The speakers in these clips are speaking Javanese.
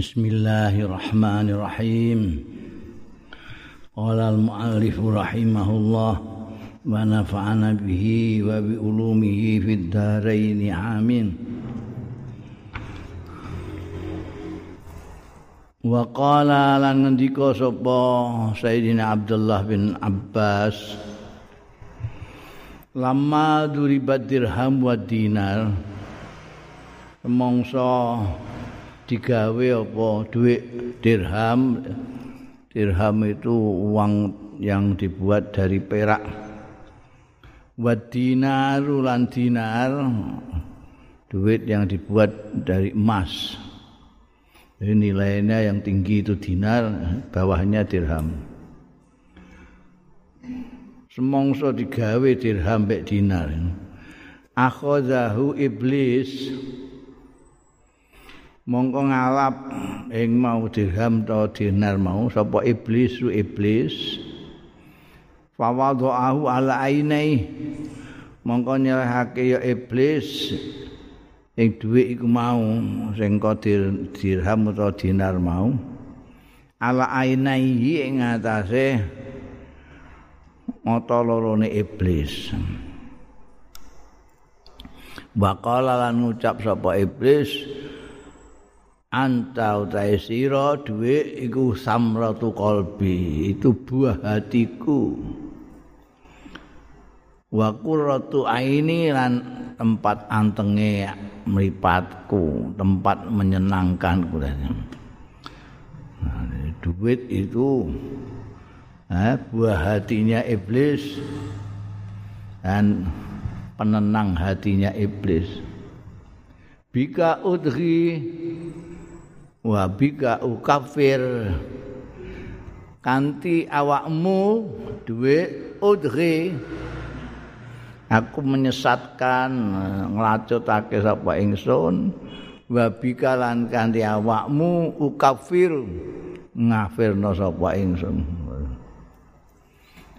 Bismillahirrahmanirrahim. Qala al-mu'allif rahimahullah wa nafa'ana bihi wa bi ulumihi fid dharain amin. Wa qala lan ngendika sapa Sayyidina Abdullah bin Abbas Lama duribat dirham wa dinar Mongso digawe apa? Duit dirham. Dirham itu uang yang dibuat dari perak. Wa dinar lan dinar duit yang dibuat dari emas. Jadi nilainya yang tinggi itu dinar bawahnya dirham. Semongso digawe dirham mek dinar. Akhozahu iblis mongko ngalap ing mau dirham to dinar mau sapa iblis su iblis? Fawadhahu ala ainai. Mongko nyerahake ya iblis. Ing dhuwit iku mau sing dirham utawa dinar mau. Ala ainai ing atase mata lorone iblis. Bakala lan ngucap sapa iblis anta utahe sira dhuwit iku samratu qalbi itu buah hatiku. Wa qurratu aini lan tempat antenge mripatku tempat menyenangkan nah, duit itu eh, buah hatinya iblis dan penenang hatinya iblis. Bika udhi wa bika ukafir. Kanti awakmu duwe udhi aku menyesatkan nglacutake sapa ingsun. Wa bika lan kanti awakmu ukafir. Ngafirno sapa ingsun.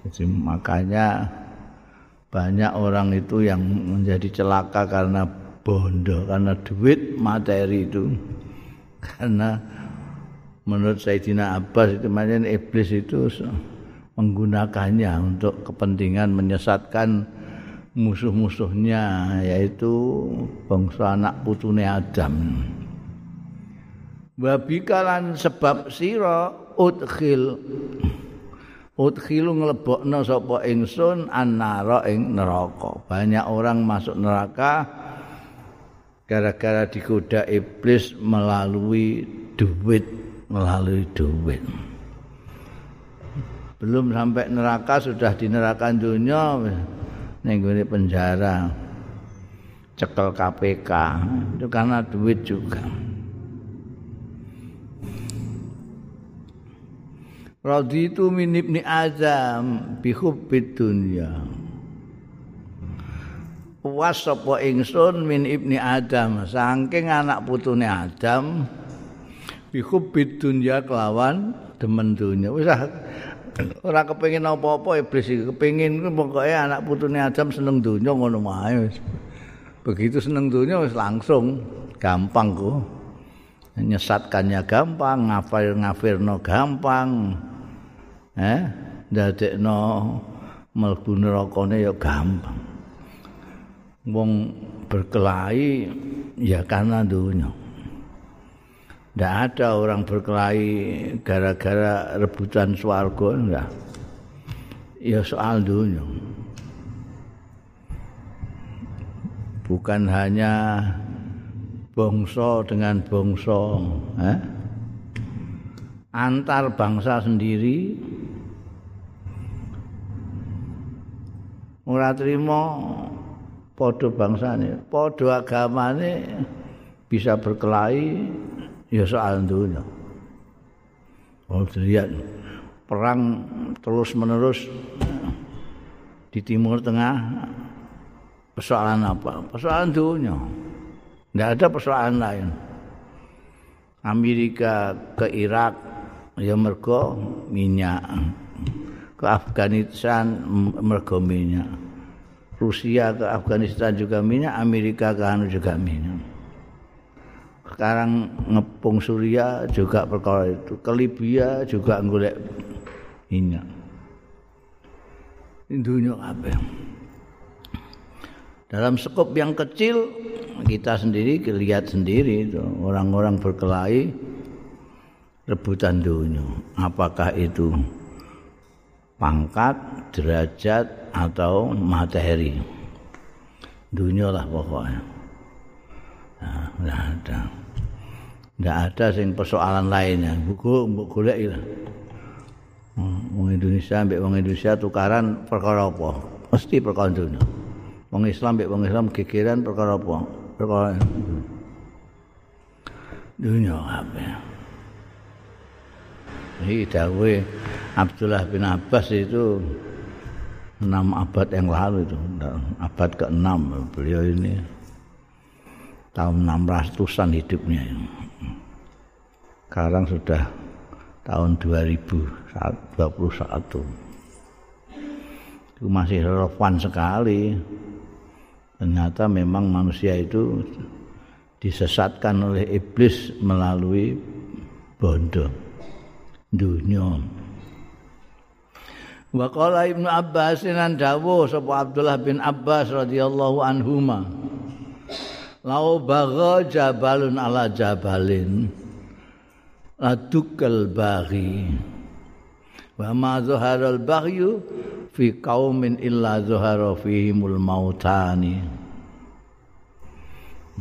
Jadi makanya banyak orang itu yang menjadi celaka karena bondo karena duit materi itu karena menurut Sayyidina Abbas itu macam iblis itu menggunakannya untuk kepentingan menyesatkan musuh-musuhnya yaitu bangsa anak putune Adam. Babikalan sebab sira udkhil udkhilu nglebokno sapa ingsun annara ing neraka. Banyak orang masuk neraka gara-gara digoda iblis melalui duit melalui duit. Belum sampai neraka sudah di neraka dunia ning penjara. Cekel KPK itu karena duit juga. Raditu min ibni Adam bi hubbid dunya puas sapa ingsun min ibni Adam. Saking anak putune Adam bihubid dunya kelawan demen dunya wis ah, ora kepengin apa-apa iblis iki. Kepengin pokoke anak putune Adam seneng dunya ngono wae begitu seneng dunya wis langsung gampang kok nyesatkannya gampang ngafir ngafirno gampang. Eh dadekno mlebu nerakane ya gampang wong berkelahi ya karena dunia. Tidak ada orang berkelahi gara-gara rebutan swarga enggak. Ya soal dunia. Bukan hanya bangsa dengan bangsa, eh? antar bangsa sendiri ora terima padha bangsane, padha agamane bisa berkelahi ya soal dunia. Oh, lihat perang terus menerus di Timur Tengah persoalan apa? Persoalan dunia. Tidak ada persoalan lain. Amerika ke Irak ya mergo minyak. Ke Afghanistan mergo minyak. Rusia ke Afghanistan juga minyak, Amerika ke anu juga minyak. sekarang ngepung Suria juga perkara itu. Ke Libya juga golek minyak. Dunia apa dalam skop yang kecil kita sendiri lihat sendiri orang-orang berkelahi rebutan dunia. Apakah itu pangkat derajat atau materi dunia lah pokoknya nah, nah. Tidak ada sing persoalan lainnya. Buku mbok golek ya. Wong Indonesia mbek wong Indonesia tukaran perkara apa? Mesti perkara dunia. Wong Islam mbek wong Islam gegeran perkara apa? Perkara dunia apa? Ini dawe Abdullah bin Abbas itu enam abad yang lalu itu. Abad ke-6 beliau ini. Tahun 600-an hidupnya sekarang sudah tahun 2021 itu masih relevan sekali. Ternyata memang manusia itu disesatkan oleh iblis melalui bondo dunia Wa qala Ibnu Abbas nan dawuh sapa Abdullah bin Abbas radhiyallahu anhuma Lau bagha jabalun ala jabalin ladukal baghi wa ma zaharal baghyu fi qaumin illa zahara fihimul mautani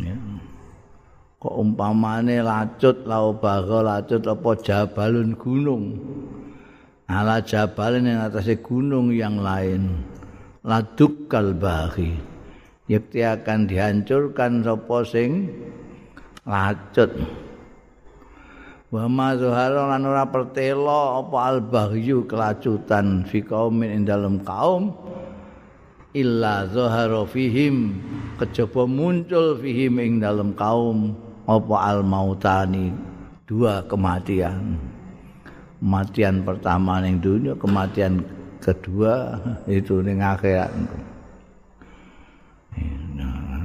ya. Kok umpamane lacut lau bagha lacut apa jabalun gunung? Ala jabalin yang atasnya gunung yang lain. Ladukal baghi yakti akan dihancurkan sapa sing lacut. Wa ma zuhara lan ora pertelo apa al baghyu kelacutan fi qaumin ing dalem kaum illa zuhara fihim. Kejaba muncul fihim ing dalem kaum apa al mautani? Dua kematian. Kematian pertama ning dunia kematian kedua itu ning akhirat.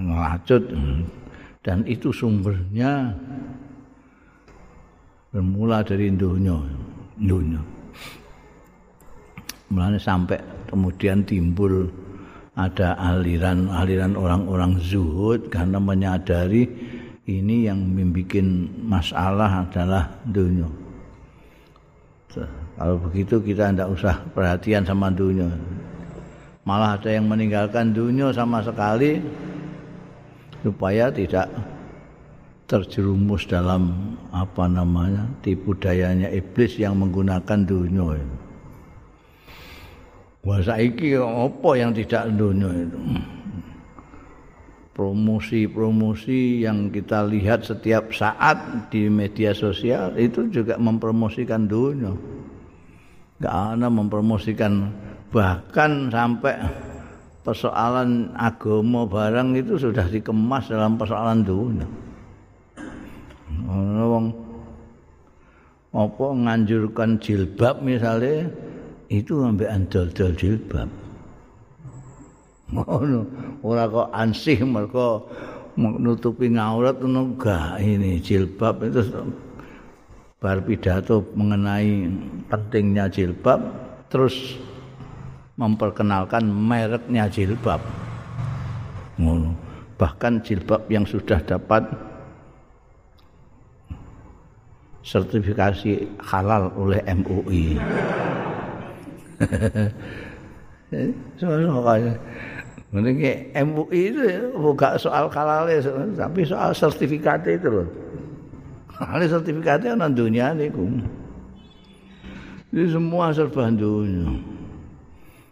Ngelacut. Dan itu sumbernya bermula dari dunia dunia. Mulanya sampai kemudian timbul ada aliran-aliran orang-orang zuhud karena menyadari ini yang membuat masalah adalah dunia. Kalau begitu kita tidak usah perhatian sama dunia. Malah ada yang meninggalkan dunia sama sekali supaya tidak terjerumus dalam apa namanya tipu dayanya iblis yang menggunakan dunia itu. Wah saiki apa yang tidak dunia itu? Promosi-promosi yang kita lihat setiap saat di media sosial itu juga mempromosikan dunia. Gak ada mempromosikan bahkan sampai persoalan agama barang itu sudah dikemas dalam persoalan dunia. ana wong apa nganjurkan jilbab misalnya itu ambek andol-dol jilbab ngono. Ora kok ansih mergo menutupi ngaurat ngono gak ini jilbab. Itu bar pidato mengenai pentingnya jilbab terus memperkenalkan mereknya jilbab. Ngono. Bahkan jilbab yang sudah dapat sertifikasi halal oleh MUI. Soalnya Mending MUI itu bukan soal halal tapi soal sertifikat itu loh. Halal sertifikatnya non dunia nih Ini semua serba dunia.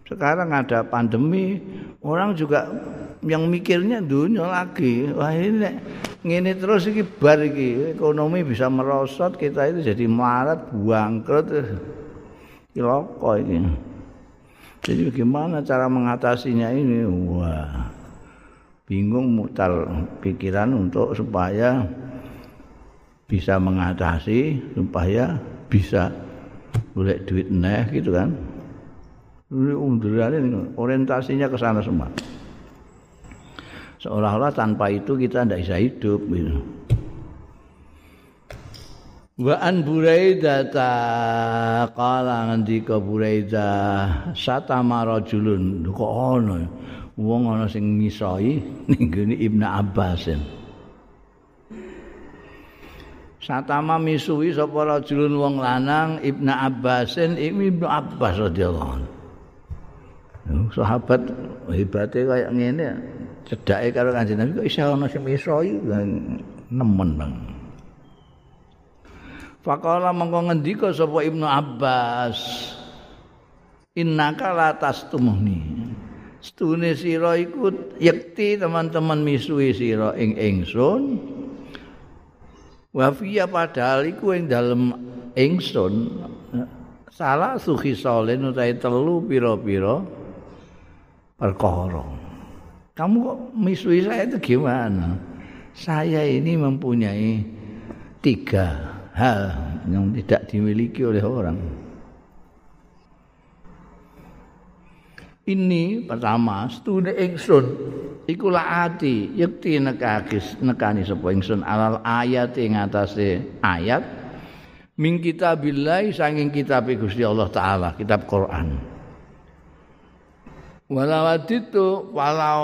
Sekarang ada pandemi, orang juga yang mikirnya dunia lagi. Wah ini ngene terus iki bar iki ekonomi bisa merosot kita itu jadi marat bangkrut kiloko ini jadi bagaimana cara mengatasinya ini? Wah bingung mutar pikiran untuk supaya bisa mengatasi supaya bisa boleh duit neh gitu kan. Ini orientasinya ke sana semua. Seolah-olah tanpa itu kita tidak bisa hidup gitu. Wa an Buraidah ta qala ngendika Buraidah satama rajulun kok ana wong ana sing ngisoi ning gene Ibnu Abbas. Satama misui sapa rajulun wong lanang Ibnu Abbasin Ibnu Abbas radhiyallahu anhu. Sahabat hebate kaya ngene cedake karo Kanjeng Nabi kok iso ana sing misoi nemen banget. Faqala mengko ngendika sapa Ibnu Abbas? Innaka la tastumuhni Stune sira iku yekti teman-teman misui sira ing ingsun. Wa fiya padahal iku ing dalem ingsun. Salah suhi solen utahe telu pira-pira perkara. Kamu kok misui saya itu gimana? Saya ini mempunyai tiga hal yang tidak dimiliki oleh orang. Ini pertama, studi ingsun iku ati yekti nekakis nekani sapa ingsun alal ayat ing atase ayat min kitabillahi saking kitab Gusti Allah taala, kitab Quran. Walau itu walau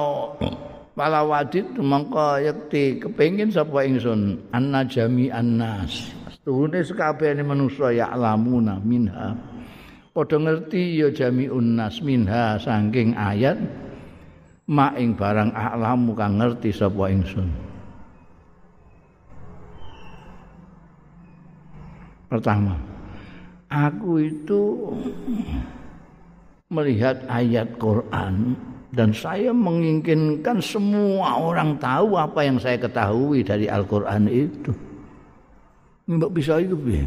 walau wadit mongko yekti kepengin sapa ingsun anna jami annas Tuhune sekabehane manusa ya alamuna minha. Padha ngerti ya jami'un nas minha saking ayat ma ing barang alamu kang ngerti sapa ingsun. Pertama, aku itu melihat ayat Quran dan saya menginginkan semua orang tahu apa yang saya ketahui dari Al-Quran itu. Mbak bisa itu piye?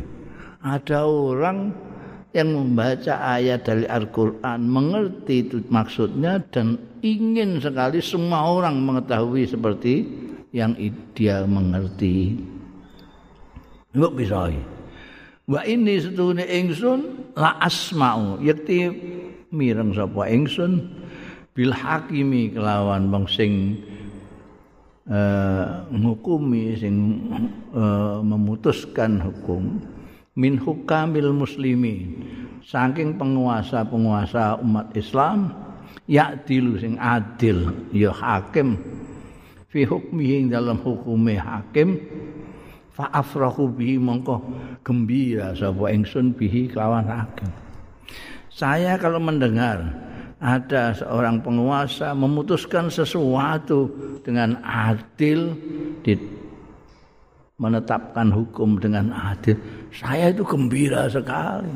Ada orang yang membaca ayat dari Al-Quran, mengerti itu maksudnya dan ingin sekali semua orang mengetahui seperti yang dia mengerti. Mbak bisa Wa ini setune ingsun la asma'u yakti mireng sapa ingsun bil hakimi kelawan wong sing uh, ngukumi sing uh, memutuskan hukum min hukamil muslimin saking penguasa-penguasa umat Islam ya dilu sing adil ya hakim fi hukmi dalam hukume hakim fa afrahu bihi mongko gembira sapa ingsun bihi kawan hakim. Saya kalau mendengar ada seorang penguasa memutuskan sesuatu dengan adil di menetapkan hukum dengan adil. Saya itu gembira sekali.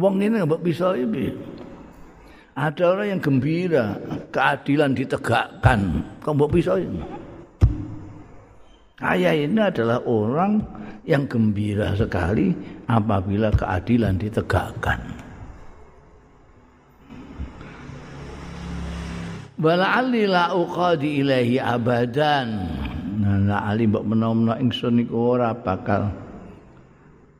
Wong ini nggak bisa ini. Ada orang yang gembira keadilan ditegakkan. Kok nggak bisa ini? Saya ini adalah orang yang gembira sekali apabila keadilan ditegakkan. Wala ali la uqadi ilahi abadan. Nah, ali mbok menawa ingsun iku ora bakal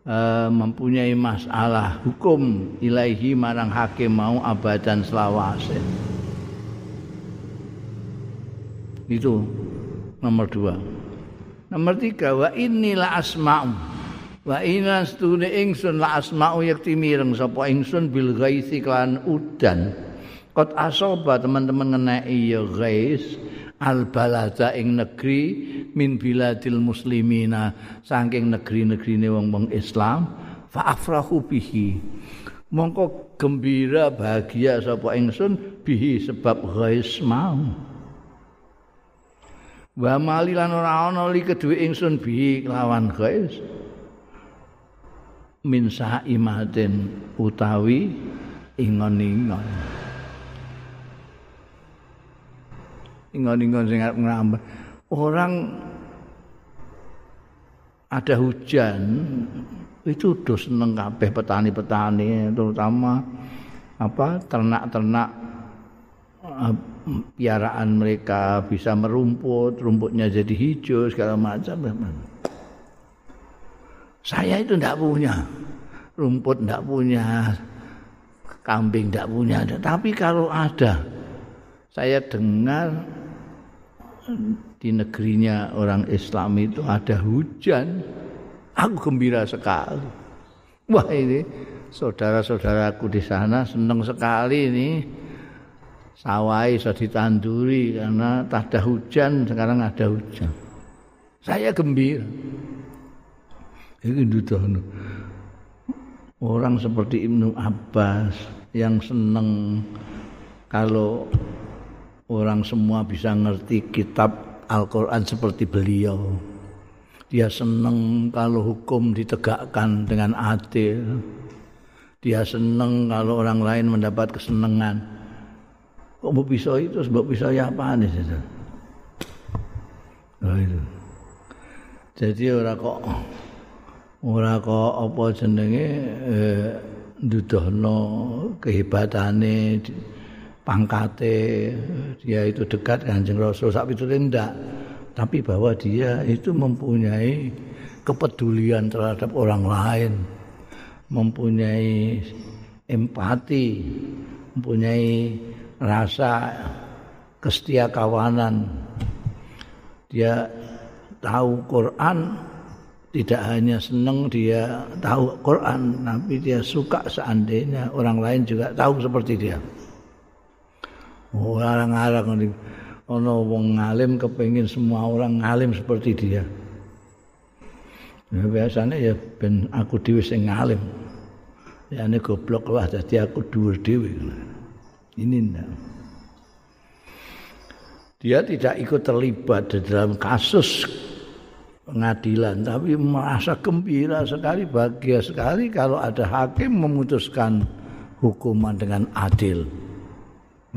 uh, mempunyai masalah hukum ilahi marang hakim mau abadan selawase. Itu nomor dua. Nomor tiga, wa inilah asma'u. Wa inna stune ingsun la asma'u yakti mireng sapa ingsun bil ghaisi klan udan. Kot asoba teman-teman ngenai ya guys al balada ing negeri min biladil muslimina saking negeri-negeri wong wong Islam fa afrahu bihi. Mongko gembira bahagia sapa ingsun bihi sebab guys mau. Wa malilan ora ana li kedue ingsun bihi lawan guys min saimatin utawi ingon-ingon ingon-ingon sing ngambil. Orang ada hujan itu udah seneng kabeh petani-petani terutama apa ternak-ternak uh, piaraan mereka bisa merumput, rumputnya jadi hijau segala macam. Saya itu tidak punya rumput, tidak punya kambing, tidak punya. Tapi kalau ada, saya dengar di negerinya orang Islam itu ada hujan Aku gembira sekali. Wah ini saudara-saudaraku di sana senang sekali ini sawah iso ditanduri karena tak ada hujan sekarang ada hujan. Saya gembira. Orang seperti Ibnu Abbas yang senang kalau orang semua bisa ngerti kitab Al-Quran seperti beliau. Dia senang kalau hukum ditegakkan dengan adil. Dia senang kalau orang lain mendapat kesenangan. Kok mau pisau itu sebab pisau ya apa nih? Oh, itu. Jadi orang kok orang kok apa jenenge eh, nduduhno kehebatane pangkate dia itu dekat Kanjeng Rasul sak itu tidak tapi bahwa dia itu mempunyai kepedulian terhadap orang lain mempunyai empati mempunyai rasa kestia kawanan dia tahu Quran tidak hanya senang dia tahu Quran tapi dia suka seandainya orang lain juga tahu seperti dia orang-orang ini ono wong ngalim kepengin semua orang ngalim seperti dia. Ya, biasanya ya ben aku dhewe sing ngalim. Ya ini goblok lah jadi aku dhuwur dhewe. Ini enggak dia tidak ikut terlibat di dalam kasus pengadilan tapi merasa gembira sekali bahagia sekali kalau ada hakim memutuskan hukuman dengan adil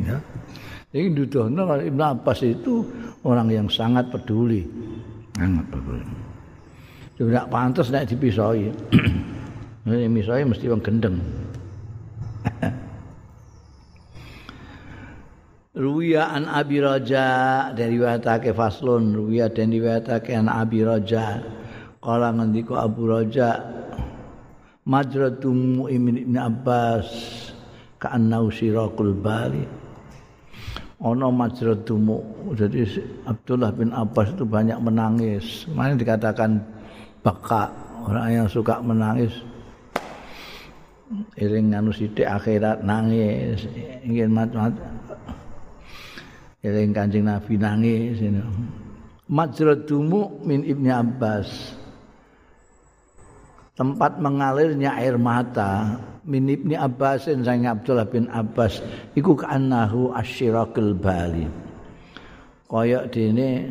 ya. Jadi Dudono Ibn Abbas itu orang yang sangat peduli. Sangat peduli. Tidak pantas naik dipisoi ini misoi mesti orang gendeng. Ruwiya an Abi Raja dari riwayatake Faslun. Ruwiya dan riwayatake an Abi Raja. Kala ngendika Abu Raja Majratum Ibn Abbas ka'annau sirakul bali ana majradumu jadi Abdullah bin Abbas itu banyak menangis. Mana dikatakan baka orang yang suka menangis iring anu sithik akhirat nangis. Ingin mat-mat eling Kanjeng Nabi nangis ini. Majradumu min Ibni Abbas. Tempat mengalirnya air mata min Ibni Abbas sang Abdullah bin Abbas iku kanahu asyirakil bali. Kaya dene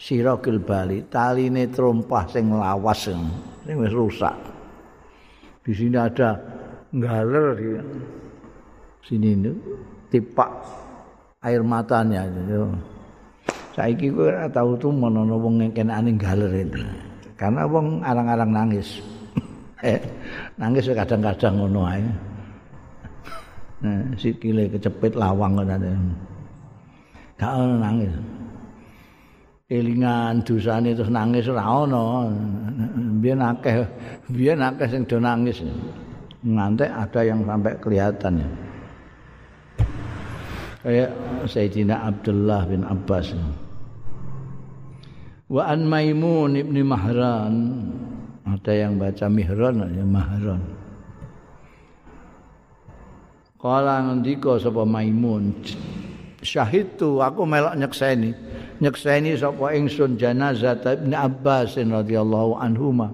sirakil bali, taline trompah sing lawas sing wis rusak. Di sini ada galer di sini ini tipak air matanya. Saiki kowe ora tau tuh menawa wong ngkenane galer itu. Karena wong arang-arang nangis. eh, nangis kadang-kadang ngono ae. Nah, sikile kecepit lawang ngono. Gak ono nangis. Elingan dosane terus nangis ora ono. Biyen akeh, biyen akeh sing do nangis. Ngantek ada yang sampai kelihatan ya. kayak Sayyidina Abdullah bin Abbas wa an Maimun ibni Mahran. Ada yang baca Mihran ya Mahran. Kala ngendika sapa Maimun syahid tu aku melok nyekseni. Nyekseni sapa ingsun jenazah Ibnu Abbas radhiyallahu anhuma.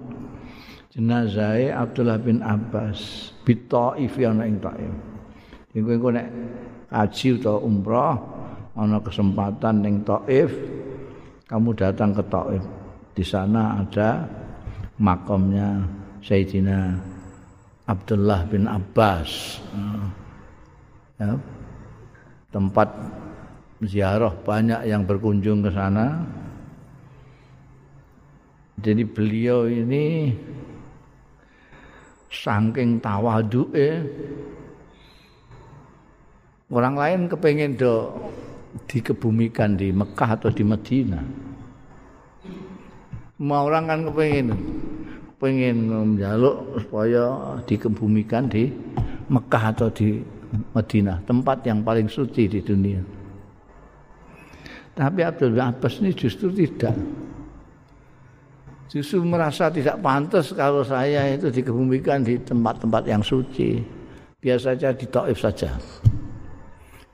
Jenazah Abdullah bin Abbas bi Taif ana ing Taif. Iku nek haji atau umrah ana kesempatan ning Taif kamu datang ke Taif di sana ada makamnya Sayyidina Abdullah bin Abbas. Ya. tempat ziarah banyak yang berkunjung ke sana. Jadi beliau ini saking tawaduke Orang lain kepengen do dikebumikan di Mekah atau di Medina. Mau orang kan kepengen pengen menjaluk supaya dikebumikan di Mekah atau di Medina, tempat yang paling suci di dunia. Tapi Abdul Abbas ini justru tidak. justru merasa tidak pantas kalau saya itu dikebumikan di tempat-tempat yang suci. Biasa saja di Taif saja.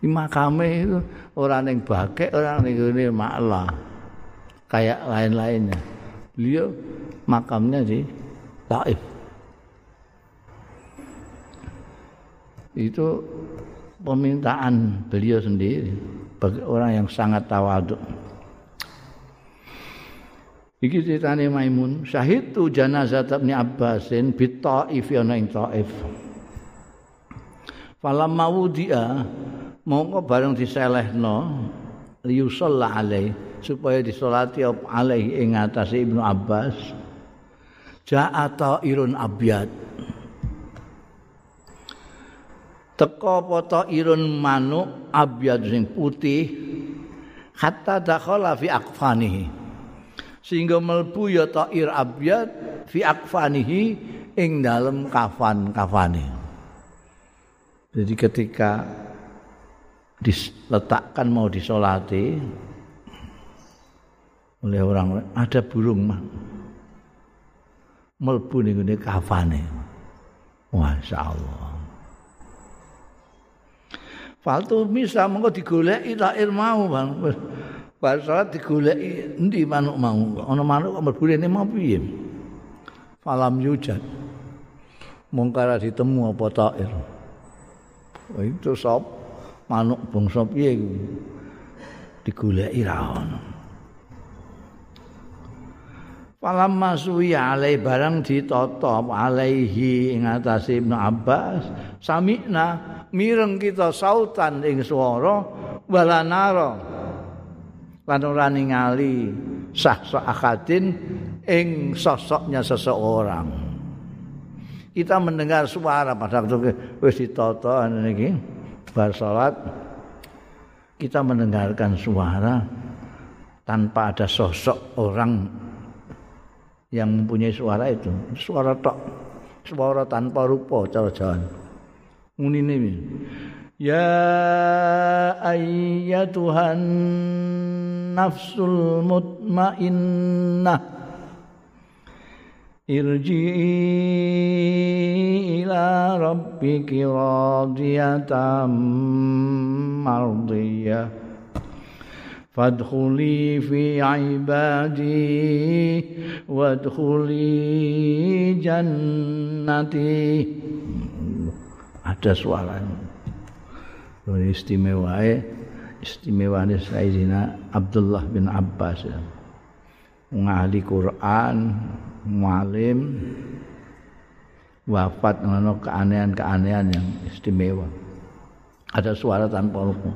Makame itu orang yang bagai, orang yang ini maklah. Kayak lain-lainnya. Beliau makamnya di Taif. Itu permintaan beliau sendiri bagi orang yang sangat tawaduk. Iki ceritane Maimun, syahid tu janazah Ibnu Abbasin bi Taif ya ing Taif. Falam mawudia mongko bareng diselehno liyusalla alai supaya disolati alaihi ing atas Ibnu Abbas. Ja'a irun abyad. Teko poto irun manuk abyad sing putih hatta dakhala fi aqfanihi. sehingga melbu ya ta'ir abyad fi akfanihi ing dalem kafan-kafane. Jadi ketika diletakkan mau disolati oleh orang ada burung mah melbu ning ngene kafane. Masyaallah. Faltu misa mengko digoleki ta'ir mau bang. Bar salat digoleki endi manuk mau? Ana manuk kok mlebu rene mau piye? Falam yujad. Mungkara ditemu apa tair. Itu sop manuk bangsa piye iku? Digoleki ra ono. Falam masui alai barang ditata alaihi ing atase Ibnu Abbas samikna mireng kita sautan ing swara walanara lan ora ningali sah akadin ing sosoknya seseorang. Kita mendengar suara pada waktu wis ditata niki bar salat kita mendengarkan suara tanpa ada sosok orang yang mempunyai suara itu. Suara tok. Suara tanpa rupa cara jalan. Ngunine Ya ayyatuhan nafsul mutmainnah Irji'i ila rabbiki radiyatan mardiyah. Fadkhuli fi ibadi Wadkhuli jannati. Ada suaranya. Ini istimewa istimewa Sayyidina Abdullah bin Abbas. Ngahli Quran, mualim, wafat ngono keanehan-keanehan yang istimewa. Ada suara tanpa ruku.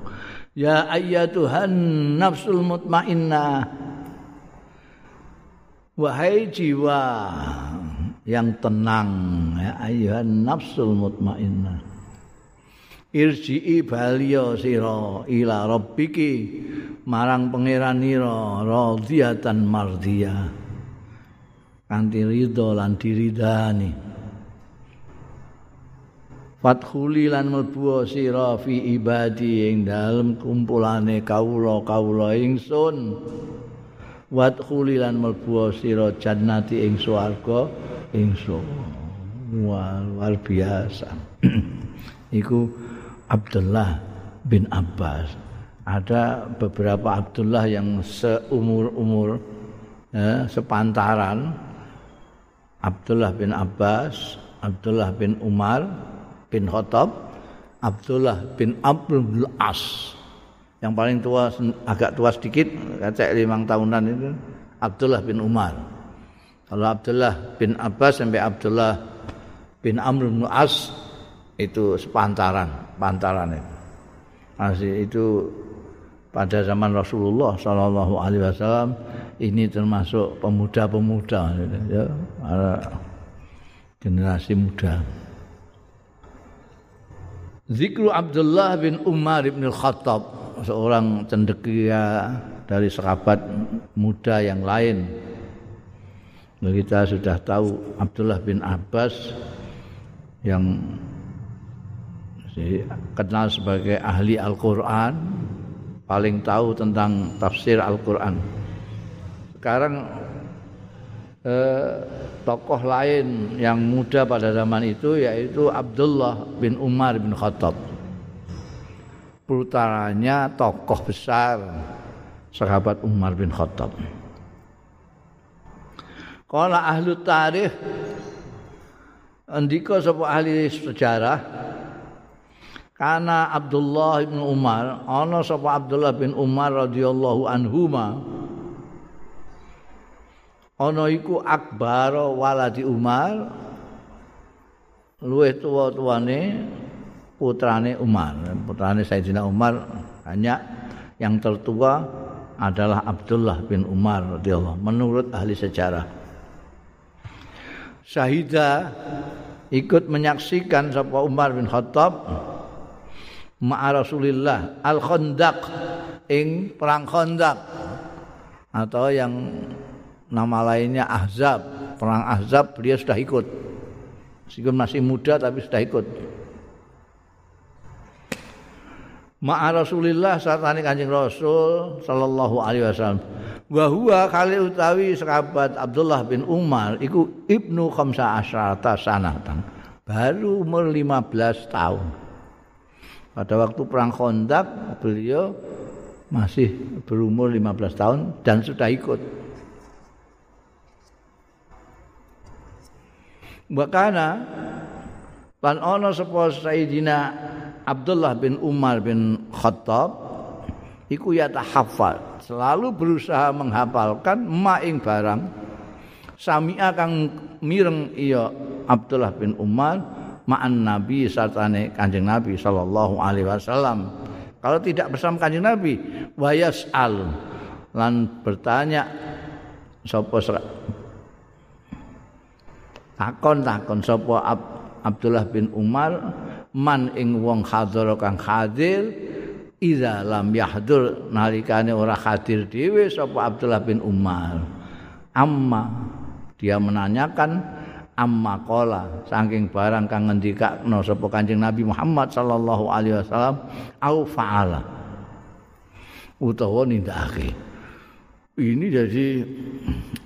Ya ayyatuhan nafsul mutmainnah. Wahai jiwa yang tenang ya ayyuhan nafsul mutmainnah. irji'i baliya sira ila rabbiki marang pangeranira radhiyatan mardhiya kanthi ridho lan diridani Fathuli lan mlebu sira fi ibadi ing dalem kumpulane kawula-kawula ingsun. Wathuli lan mlebu sira jannati ing swarga ingsun. Luar biasa. Iku Abdullah bin Abbas. Ada beberapa Abdullah yang seumur-umur ya, sepantaran Abdullah bin Abbas, Abdullah bin Umar bin Khattab, Abdullah bin Abdul As. Yang paling tua agak tua sedikit, kaca lima tahunan itu Abdullah bin Umar. Kalau Abdullah bin Abbas sampai Abdullah bin Amr bin As itu sepantaran, pantaran itu. Masih itu pada zaman Rasulullah Shallallahu Alaihi Wasallam ini termasuk pemuda-pemuda, ya, generasi muda. Zikru Abdullah bin Umar bin Khattab seorang cendekia dari sahabat muda yang lain. Kita sudah tahu Abdullah bin Abbas yang kenal sebagai ahli Al-Quran paling tahu tentang tafsir Al-Quran sekarang eh, tokoh lain yang muda pada zaman itu yaitu Abdullah bin Umar bin Khattab. Putranya tokoh besar sahabat Umar bin Khattab. Kala ahli tarikh andika sapa ahli sejarah karena Abdullah bin Umar ana sapa Abdullah bin Umar radhiyallahu anhuma ana iku akbar waladi Umar luwih tuwa-tuwane putrane Umar. Putrane Sayyidina Umar hanya yang tertua adalah Abdullah bin Umar radhiyallahu menurut ahli sejarah. Syahida ikut menyaksikan sapa Umar bin Khattab ma'a Rasulillah al-Khandaq ing perang Khandaq atau yang nama lainnya Ahzab. Perang Ahzab dia sudah ikut. Meskipun masih muda tapi sudah ikut. Ma'a Rasulillah saat ini kanjeng Rasul Sallallahu alaihi wasallam Wahua kali utawi sahabat Abdullah bin Umar Iku ibnu khamsa asyrata sanatan Baru umur 15 tahun Pada waktu perang kondak beliau masih berumur 15 tahun dan sudah ikut Bakana lan ana sapa Sayyidina Abdullah bin Umar bin Khattab iku ya tahafal. Selalu berusaha menghafalkan maing barang. Sami'a kang mireng iya Abdullah bin Umar ma'an Nabi sartane Kanjeng Nabi sallallahu alaihi wasallam. Kalau tidak bersama Kanjeng Nabi wayas al. Lan bertanya sapa takon-takon sapa Ab Abdullah bin Umar man ing wong hadir kang hadir ida lam yahdur nalikane ora hadir dhewe sapa Abdullah bin Umar. Amma dia menanyakan amma qala saking barang kang ngendikakno sapa Kanjeng Nabi Muhammad sallallahu alaihi wasallam au faala utawa nindakake. Ini jadi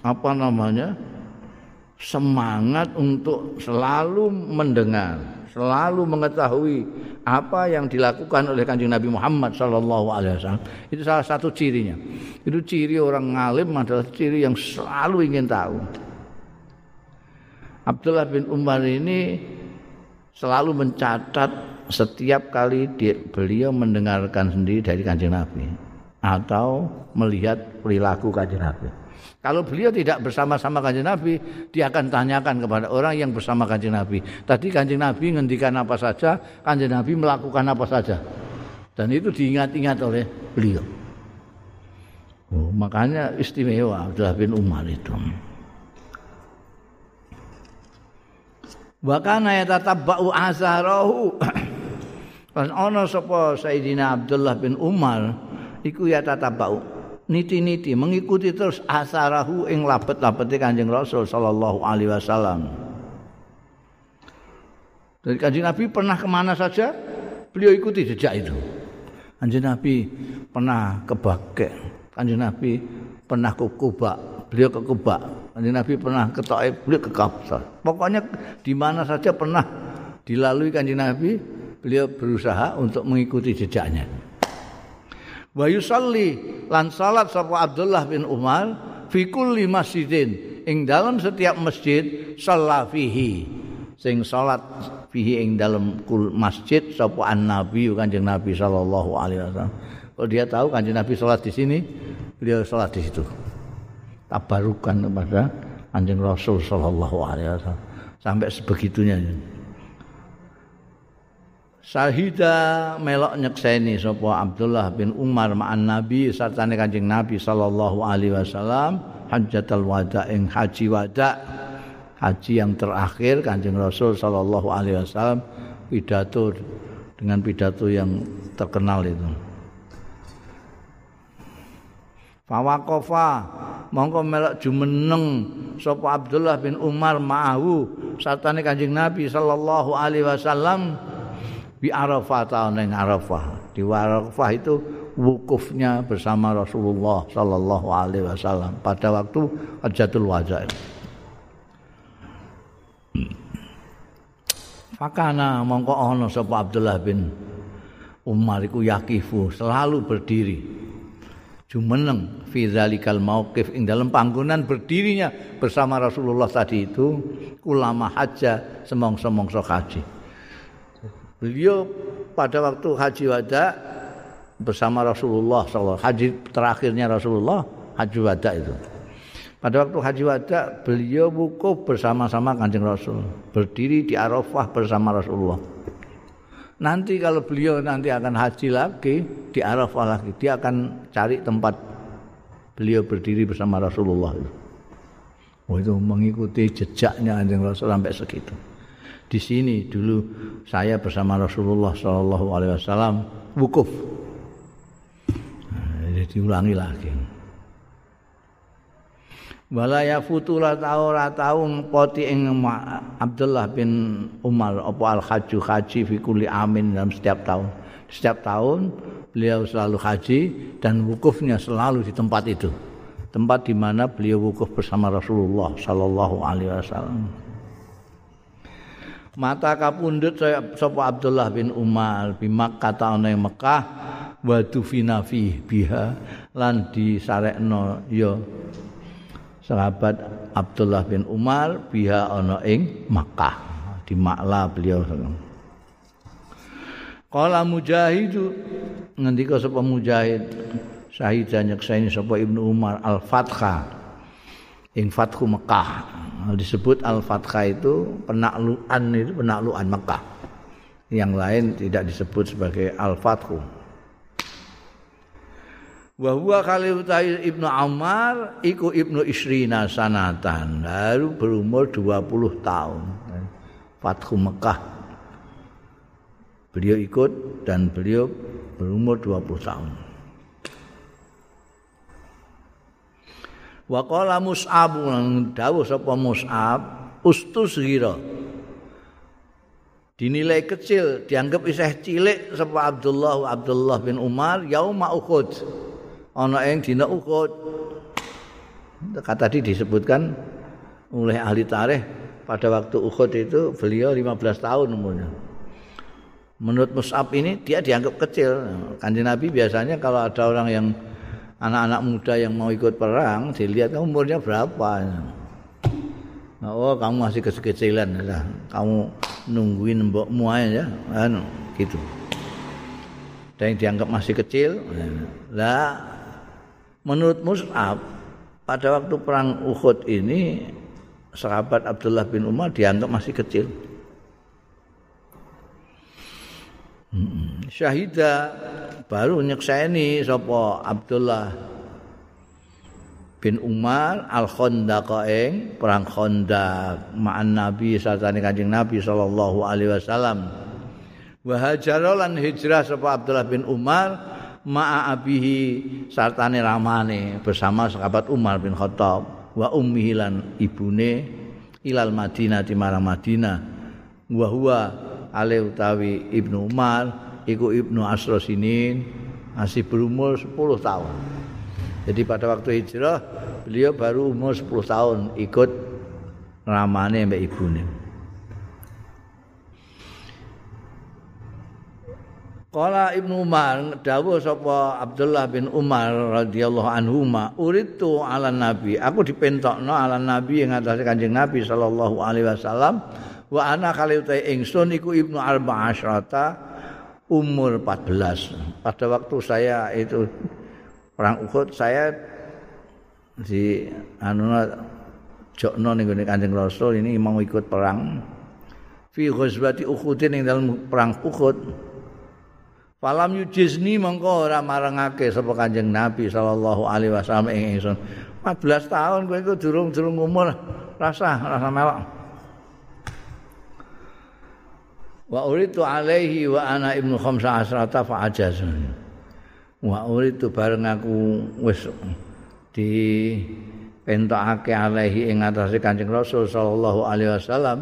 apa namanya semangat untuk selalu mendengar, selalu mengetahui apa yang dilakukan oleh Kanjeng Nabi Muhammad sallallahu alaihi wasallam. Itu salah satu cirinya. Itu ciri orang ngalim adalah ciri yang selalu ingin tahu. Abdullah bin Umar ini selalu mencatat setiap kali dia, beliau mendengarkan sendiri dari Kanjeng Nabi atau melihat perilaku Kanjeng Nabi. Kalau beliau tidak bersama-sama kanjeng Nabi, dia akan tanyakan kepada orang yang bersama kanjeng Nabi. Tadi kanjeng Nabi ngendikan apa saja, kanjeng Nabi melakukan apa saja. Dan itu diingat-ingat oleh beliau. Oh, makanya istimewa Abdullah bin Umar itu. Wakana ya tatabba'u azharahu. Dan ana sapa Sayyidina Abdullah bin Umar iku ya tatabba'u niti-niti mengikuti terus asarahu ing labet-labete Kanjeng Rasul sallallahu alaihi wasallam. Dari Kanjeng Nabi pernah kemana saja, beliau ikuti jejak itu. Kanjeng Nabi pernah ke Bakek, Kanjeng Nabi pernah ke Kuba, beliau ke Kuba. Kanjeng Nabi pernah ke Taif, beliau ke Kapsar. Pokoknya di mana saja pernah dilalui Kanjeng Nabi, beliau berusaha untuk mengikuti jejaknya. Wa yusalli lan salat sapa Abdullah bin Umar fi kulli masjidin. Ing dalam setiap masjid sallafihi sing salat fihi ing dalam kul masjid sapa an-nabi kanjeng Nabi sallallahu alaihi wasallam. Kalau dia tahu kanjeng Nabi salat di sini beliau salat di situ. Tabarukan kepada kanjeng Rasul sallallahu alaihi wasallam. Sampai sebegitunya Sahida melok nyekseni sapa Abdullah bin Umar ma'an Nabi sartane Kanjeng Nabi sallallahu alaihi wasallam hajjatul wada ing haji wada. Haji yang terakhir Kanjeng Rasul sallallahu alaihi wasallam pidato dengan pidato yang terkenal itu. Fawakofa mongko melok jumeneng sapa Abdullah bin Umar ma'ahu sartane Kanjeng Nabi sallallahu alaihi wasallam bi Arafah tahun yang Arafah. Di Arafah itu wukufnya bersama Rasulullah sallallahu alaihi wasallam pada waktu Hajjatul Wada. Fakana mongko ana sapa Abdullah bin Umar iku yakifu selalu berdiri. Jumeneng fi zalikal mauqif ing dalam panggonan berdirinya bersama Rasulullah tadi itu ulama haja semong-semongso haji. Beliau pada waktu haji wada bersama Rasulullah sallallahu haji terakhirnya Rasulullah haji wada itu. Pada waktu haji wada beliau wukuf bersama-sama Kanjeng Rasul, berdiri di Arafah bersama Rasulullah. Nanti kalau beliau nanti akan haji lagi di Arafah lagi, dia akan cari tempat beliau berdiri bersama Rasulullah. Oh itu mengikuti jejaknya Kanjeng Rasul sampai segitu. Di sini dulu saya bersama Rasulullah Shallallahu Alaihi Wasallam wukuf. Nah, jadi diulangi lagi. wala ya futula tau ora ngpoti ing Abdullah bin Umar apa al haji haji fi kulli amin dalam setiap tahun setiap tahun beliau selalu haji dan wukufnya selalu di tempat itu tempat di mana beliau wukuf bersama Rasulullah sallallahu alaihi wasallam mata kapundhut sapa Abdullah bin Umar bi Makkah ana ing Mekah wa dufina biha lan disarekno ya sahabat Abdullah bin Umar biha ana ing Makkah. Di Makla beliau Kala Mujahid ngendika sapa Mujahid syahidan nyekseni sapa Ibnu Umar Al-Fatha ing Fathu Mekah. Disebut Al-Fatha itu penaklukan itu penaklukan Mekah. Yang lain tidak disebut sebagai Al-Fathu. Wa huwa Ibnu Ammar iku Ibnu Isrina sanatan. Baru berumur 20 tahun. Fathu Mekah. Beliau ikut dan beliau berumur 20 tahun wa qala Mus'ab dawuh sapa Mus'ab ustus gira dinilai kecil dianggap isih cilik sapa Abdullah Abdullah bin Umar yauma Uhud ana ing dina Uhud. Kata tadi disebutkan oleh ahli tarikh pada waktu Uhud itu beliau 15 tahun umurnya. Menurut Mus'ab ini dia dianggap kecil. Kanjeng Nabi biasanya kalau ada orang yang anak-anak muda yang mau ikut perang, dilihat kamu umurnya berapa. Oh, kamu masih kecil-kecilan ya. Kamu nungguin mbokmu aja ya. Anu, gitu. Dan yang dianggap masih kecil, lah Menurut Mus'ab, pada waktu perang Uhud ini sahabat Abdullah bin Umar dianggap masih kecil. Hmm. Syahida baru nyekseni sapa Abdullah bin Umar al Khandaq perang Khandaq ma'an Nabi sartane Kanjeng Nabi sallallahu alaihi wasallam. Wa hajaralan hijrah sapa Abdullah bin Umar ma'a abihi sartane ramane bersama sahabat Umar bin Khattab wa ummihi lan ibune ilal Madinah di marang Madinah wa huwa ale utawi Ibnu Umar iku Ibnu Asrosinin masih berumur 10 tahun. Jadi pada waktu hijrah beliau baru umur 10 tahun ikut ramane mbak ibune. Kala Ibnu Umar dawuh sapa Abdullah bin Umar radhiyallahu anhu ma uritu ala nabi aku dipentokno ala nabi ing atase Kanjeng Nabi sallallahu alaihi wasallam wa ana kali ingsun iku Ibnu Arba Asyrata umur 14 pada waktu saya itu perang Uhud saya di anu jokno ning Kanjeng Rasul ini mau ikut perang fi ghazwati Uhud ning dalam perang Uhud Falam yujizni mengko ora marengake sapa Kanjeng Nabi sallallahu alaihi wasallam ing ingsun. 14 tahun kowe iku durung-durung umur rasa rasa melok. Wa uritu alaihi wa ana ibnu khamsa asrata fa ajazun. Wa uritu bareng aku wis di pentokake alaihi ing atase Kanjeng Rasul sallallahu alaihi wasallam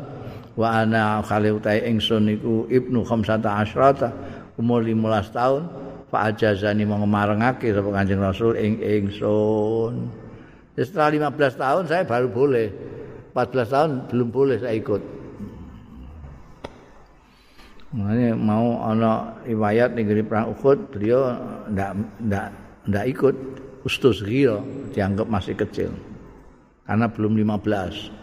wa ana khalil ta ingsun iku ibnu khamsata asrata umur 15 tahun fa ajazani mau marengake sapa Kanjeng Rasul ing ingsun. Setelah 15 tahun saya baru boleh. 14 tahun belum boleh saya ikut. Makanya mau ana riwayat negeri perang Uhud beliau ndak ndak ndak ikut ustus ghira dianggap masih kecil karena belum 15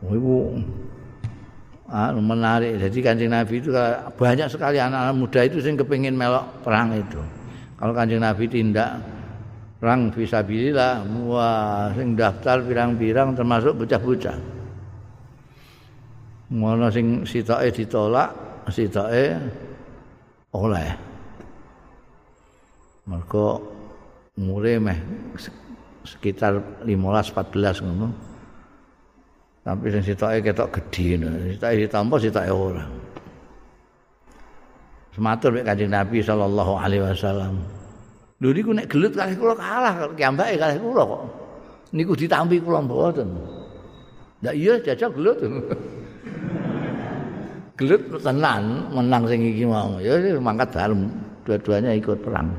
Oh, ibu ah, menarik. Jadi kancing Nabi itu banyak sekali anak-anak muda itu yang kepingin melok perang itu. Kalau kancing Nabi tindak perang visabilillah, wah, sing daftar pirang-pirang termasuk bocah-bocah. Ngono sing sitoke ditolak, sitoke oleh. Mergo umure meh sekitar 15 14 ngono. Tapi sing sitoke ketok gedhe ngono. Sitoke ditampa sitoke ora. Sematur mek Kanjeng Nabi sallallahu alaihi wasallam. Lho niku nek gelut kalih kula kalah kiambake kalih kula kok. Niku ditampi kula mboten. Lah iya jajal gelut. gelut tenan menang sing iki mau. Ya mangkat dalem dua-duanya ikut perang.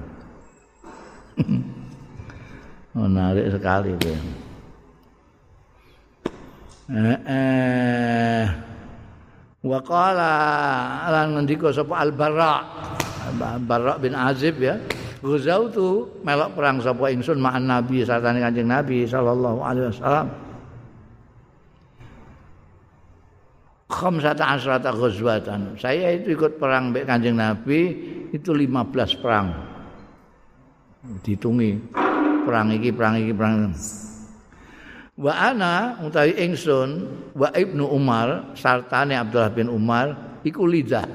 Menarik sekali itu eh, eh. wa qala lan ngendika sapa al barra bin azib ya. Guzautu melok perang sapa ingsun ma'an nabi satane kanjeng nabi sallallahu alaihi wasallam khamsata asrata ghazwatan. Saya itu ikut perang mbek Kanjeng Nabi itu 15 perang. Dihitungi perang iki perang iki perang. Wa ana utawi ingsun wa Ibnu Umar sartane Abdullah bin Umar iku lidah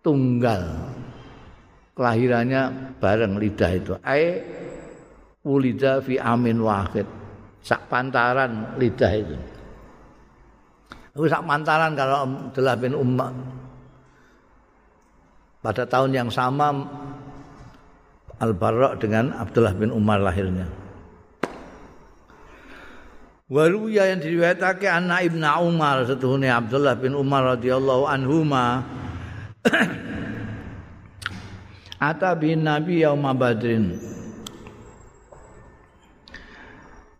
tunggal. Kelahirannya bareng lidah itu. Ai ulida fi amin wahid. Sak pantaran lidah itu. Itu sak mantaran kalau Abdullah bin Umar. Pada tahun yang sama Al-Barra dengan Abdullah bin Umar lahirnya. Waruya yang diriwayatake anak Ibnu Umar setuhune Abdullah bin Umar radhiyallahu anhuma Ata bin Nabi yauma Badrin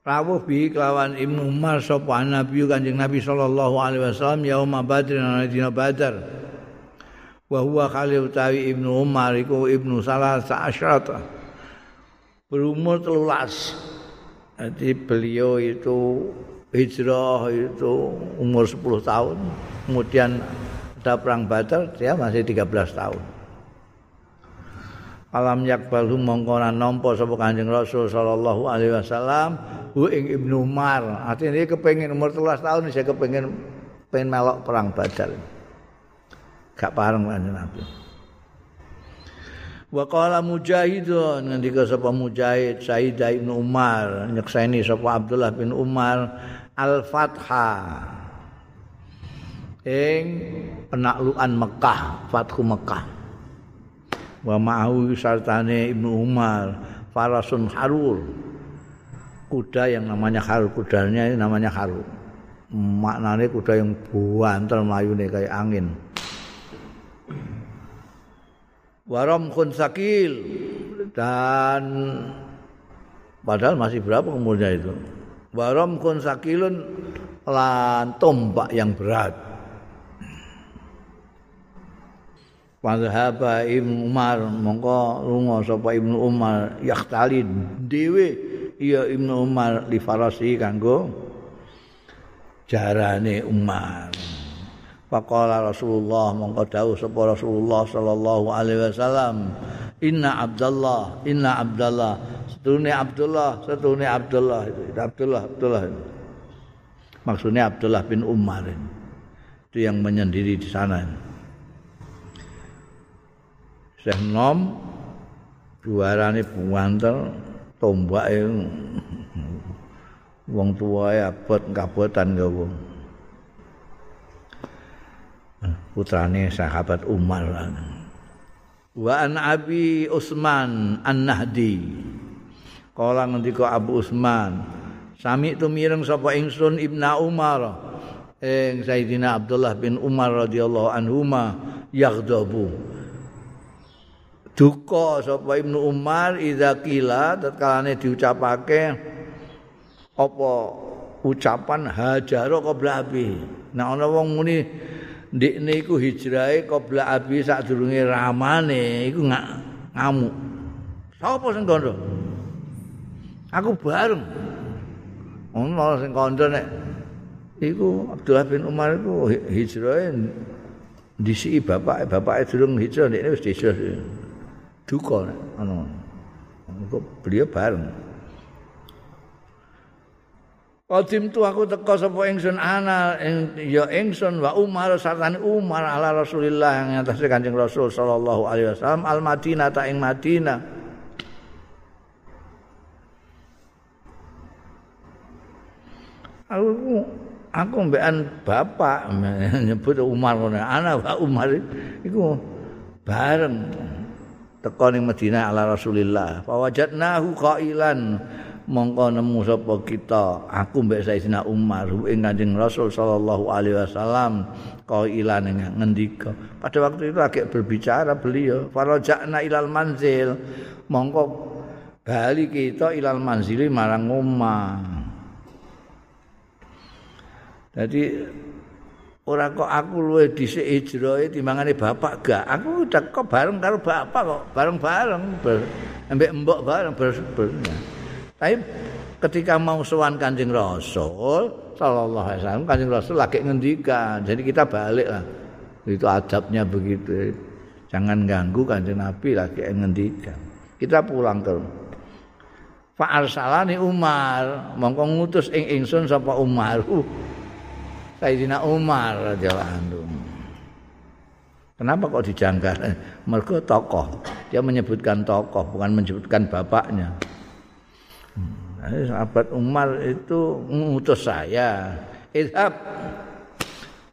rawuh bi kelawan Ibnu Umar sapa Nabi Kanjeng Nabi sallallahu alaihi wasallam yaum Badr ana dina Badar. Wa huwa khali utawi Ibnu Umar iku Ibnu Salah Sa'asyrata. Berumur telulas. Jadi beliau itu hijrah itu umur 10 tahun. Kemudian ada perang Badar dia masih 13 tahun. Alam yakbalu mongko nampa sapa Kanjeng Rasul sallallahu alaihi wasallam hu ing Ibnu Umar. Artinya dia kepengin umur 13 tahun saya kepengin pengen melok perang Badar. Gak pareng kanjeng Nabi. Wa qala Mujahidun ngendika sapa Mujahid Said Ibnu Umar nyekseni sapa Abdullah bin Umar Al-Fatha ing penaklukan Mekah, Fathu Mekah. Wa ma'ahu sartane Ibnu Umar farasun harur. Kuda yang namanya haru kudanya ini namanya haru maknanya kuda yang buantel nih kayak angin. Warom kun sakil. Dan padahal masih berapa umurnya itu? Warom kun sakilun lan tombak yang berat Padahal Ibnu Umar mongko lunga sapa Ibnu Umar yaktali dhewe iya Ibnu Umar li farasi kanggo jarane Umar. Faqala Rasulullah mongko dawuh sapa Rasulullah sallallahu alaihi wasallam, "Inna Abdullah, inna Abdullah, setune Abdullah, setune Abdullah itu. Abdullah, Abdullah. Maksudnya Abdullah bin Umar itu yang menyendiri di sana. Syekh Nom juarane buantel tombak wong tuwae abot kabotan ya wong putrane sahabat Umar. Wa an Abi Utsman An-Nahdi. Kala ngendika Abu Utsman sami tu mireng sapa ingsun Ibnu Umar? Ing Sayyidina Abdullah bin Umar radhiyallahu anhuma yaghdabu duka sapa Ibnu Umar idza qila tatkalane diucapake apa ucapan hajaro qabla abi. Nah ana wong muni ndekne iku hijrahe qabla abi sadurunge ramane iku nggak ngamuk. Sapa sing kandha? Aku bareng. Ono sing kandha nek iku Abdullah bin Umar iku hijrahe disi bapak bapak durung hijrah ndekne wis desa. Duka nek ono. beliau bareng. Qadim tu aku teko sapa ingsun ana ya ingsun wa Umar sartane Umar ala Rasulillah yang atas Kanjeng Rasul sallallahu alaihi wasallam al Madinah ta ing Madinah. Aku aku mbekan bapak nyebut Umar ngono ana wa Umar iku bareng teko ning Madinah ala Rasulillah. Fa wajadnahu qailan. Mongko nemu sapa kita? Aku mbek Sayyidina Umar ing Kanjeng Rasul sallallahu alaihi wasallam. Qailan ngendika. Pada waktu itu agak berbicara beliau farajana ilal manzil. Mongko bali kita ilal manzili marang omah. Jadi ora kok aku luwe dhisik hijrahe timbangane bapak gak aku kok bareng karo bapak kok bareng-bareng ambek mbok bareng ber, ber, ya. Tapi ketika mau sowan Kanjeng Rasul sallallahu alaihi wasallam Kanjeng Rasul lagi ngendikan. Jadi kita balik lah. Itu adabnya begitu. Jangan ganggu Kanjeng Nabi lagi ngendikan. Kita pulang ke Fa arsalani Umar, mongko ngutus ing ingsun sapa Umar. Uh, Sayyidina Umar radhiyallahu anhu. Kenapa kok dijanggal? Mergo tokoh. Dia menyebutkan tokoh, bukan menyebutkan bapaknya. sahabat Umar itu ngutus saya. Idhab.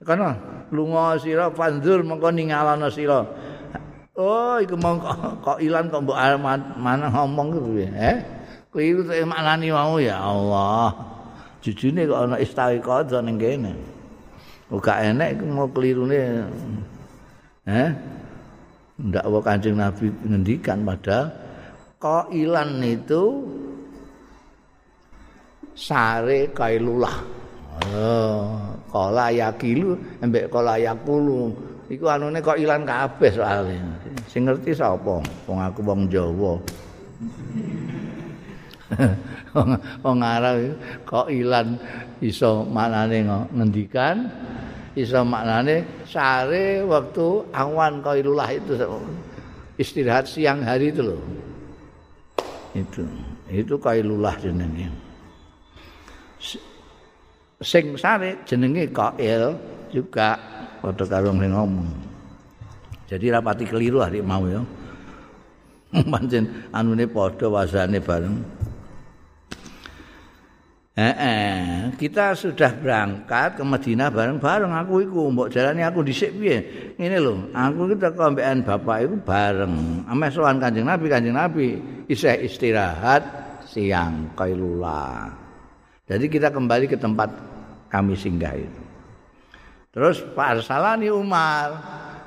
Kana lunga sira fanzur mengko ningalana sira. Oh, iku mongko kok ilang kok mbok mana ngomong ku piye? Eh? Kliru tak maknani mau ya Allah. Jujune kok ana istawi qadha ning kene. Uga enek iku mau kelirune. Eh? Ndak wa Kanjeng Nabi ngendikan padahal qailan itu sare kailulah. Oh, kala yakilu embek kala yakulu. Iku anune kok ilang kabeh soalé. Sing ngerti sapa? Wong aku wong Jawa. wong Arab kok ilan iso maknane ngendikan iso maknane sare waktu awan kailulah itu istirahat siang hari itu loh. Itu. Itu kailulah jenenge. sing sare jenenge qail juga padha karo sing ngomong. Jadi rapati keliru hari mau ya. Pancen anune padha wasane bareng. Eh, eh, kita sudah berangkat ke Madinah bareng-bareng. Aku iku mbok jalani aku dhisik piye? Ngene lho aku iki teko ambekan bapak iku bareng. Ame sowan Kanjeng Nabi Kanjeng Nabi. Isih istirahat siang kailula jadi kita kembali ke tempat kami singgah itu. Terus Pak Arsalani Umar.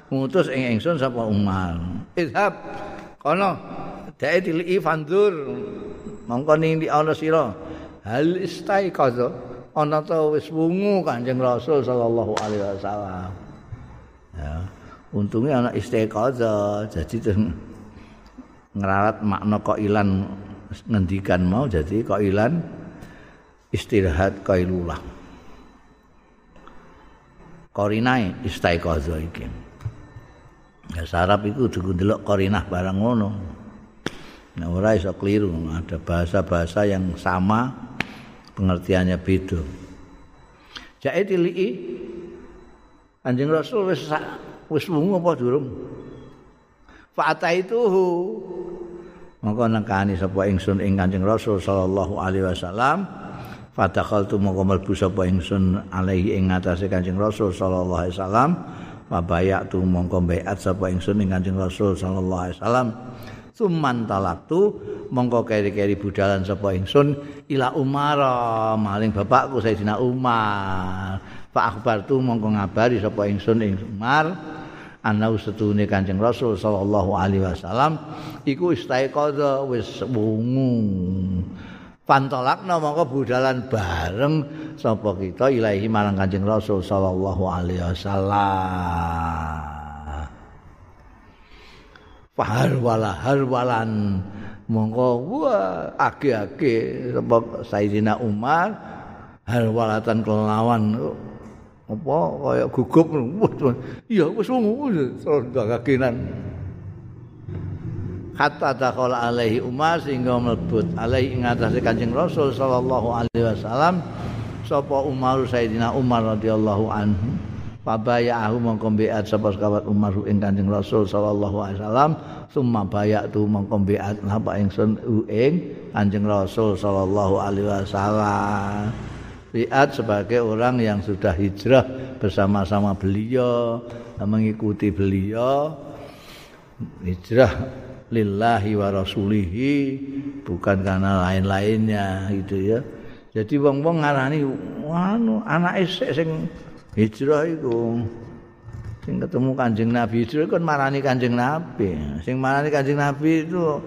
Ngutus ing ingsun sapa Umar. Idhab kono dae tiliki fandur. Mongko ning di ana sira hal istai kaza ana ta wis wungu Kanjeng Rasul sallallahu alaihi wasallam. Ya, untungnya anak istiqaza jadi ngeralat makna kok ilan ngendikan mau jadi kok ilan istirahat kailulah. korinae istiqazah iki. Ya sarap iku kudu ndelok korinah barang ngono. Nah ora iso keliru, ada bahasa-bahasa yang sama pengertiannya beda. Jake tiliki Anjing Rasul wis wis wungu apa durung? Fa'ata itu maka nekani sapa ingsun ing Kanjeng Rasul sallallahu alaihi wasallam Fadakal tu mlebu sapa ingsun alaihi ing ngatasé Kanjeng Rasul sallallahu alaihi wasallam. Pabayak tu mongko baiat sapa ingsun ing Kanjeng Rasul sallallahu alaihi wasallam. Suman talaktu mongko keri-keri budalan sapa ingsun ila Umar maling bapakku Sayyidina Umar. Pak akhbar tu mongko ngabari sapa ingsun ing Umar. ana setune Kanjeng Rasul sallallahu alaihi wasallam iku istaiqadha wis wungu Fantolakna mongko budalan bareng sapa kita ilahi marang Kanjeng Rasul sallallahu alaihi wasallam. Fahar wala harwalan. Mongko wah age-age sapa Sayyidina Umar harwalatan kelawan apa kaya gugup. Iya wis wungu terus hatta dakhala alaihi Umar sehingga mlebut alaihi ing atase Kanjeng Rasul sallallahu alaihi wasallam sapa Umar Sayyidina Umar radhiyallahu anhu Pabayahu mongko mbiat sapa sekabat Umar ing Kanjeng Rasul sallallahu alaihi wasallam summa bayatu mongko mbiat napa ingsun ing Kanjeng Rasul sallallahu alaihi wasallam Biat sebagai orang yang sudah hijrah bersama-sama beliau mengikuti beliau hijrah lillahi wa rasulihi bukan karena lain-lainnya gitu ya. Jadi wong-wong ngarani anu anake sik sing hijrah iku sing ketemu Kanjeng Nabi hijrah kan marani Kanjeng Nabi. Sing marani Kanjeng Nabi itu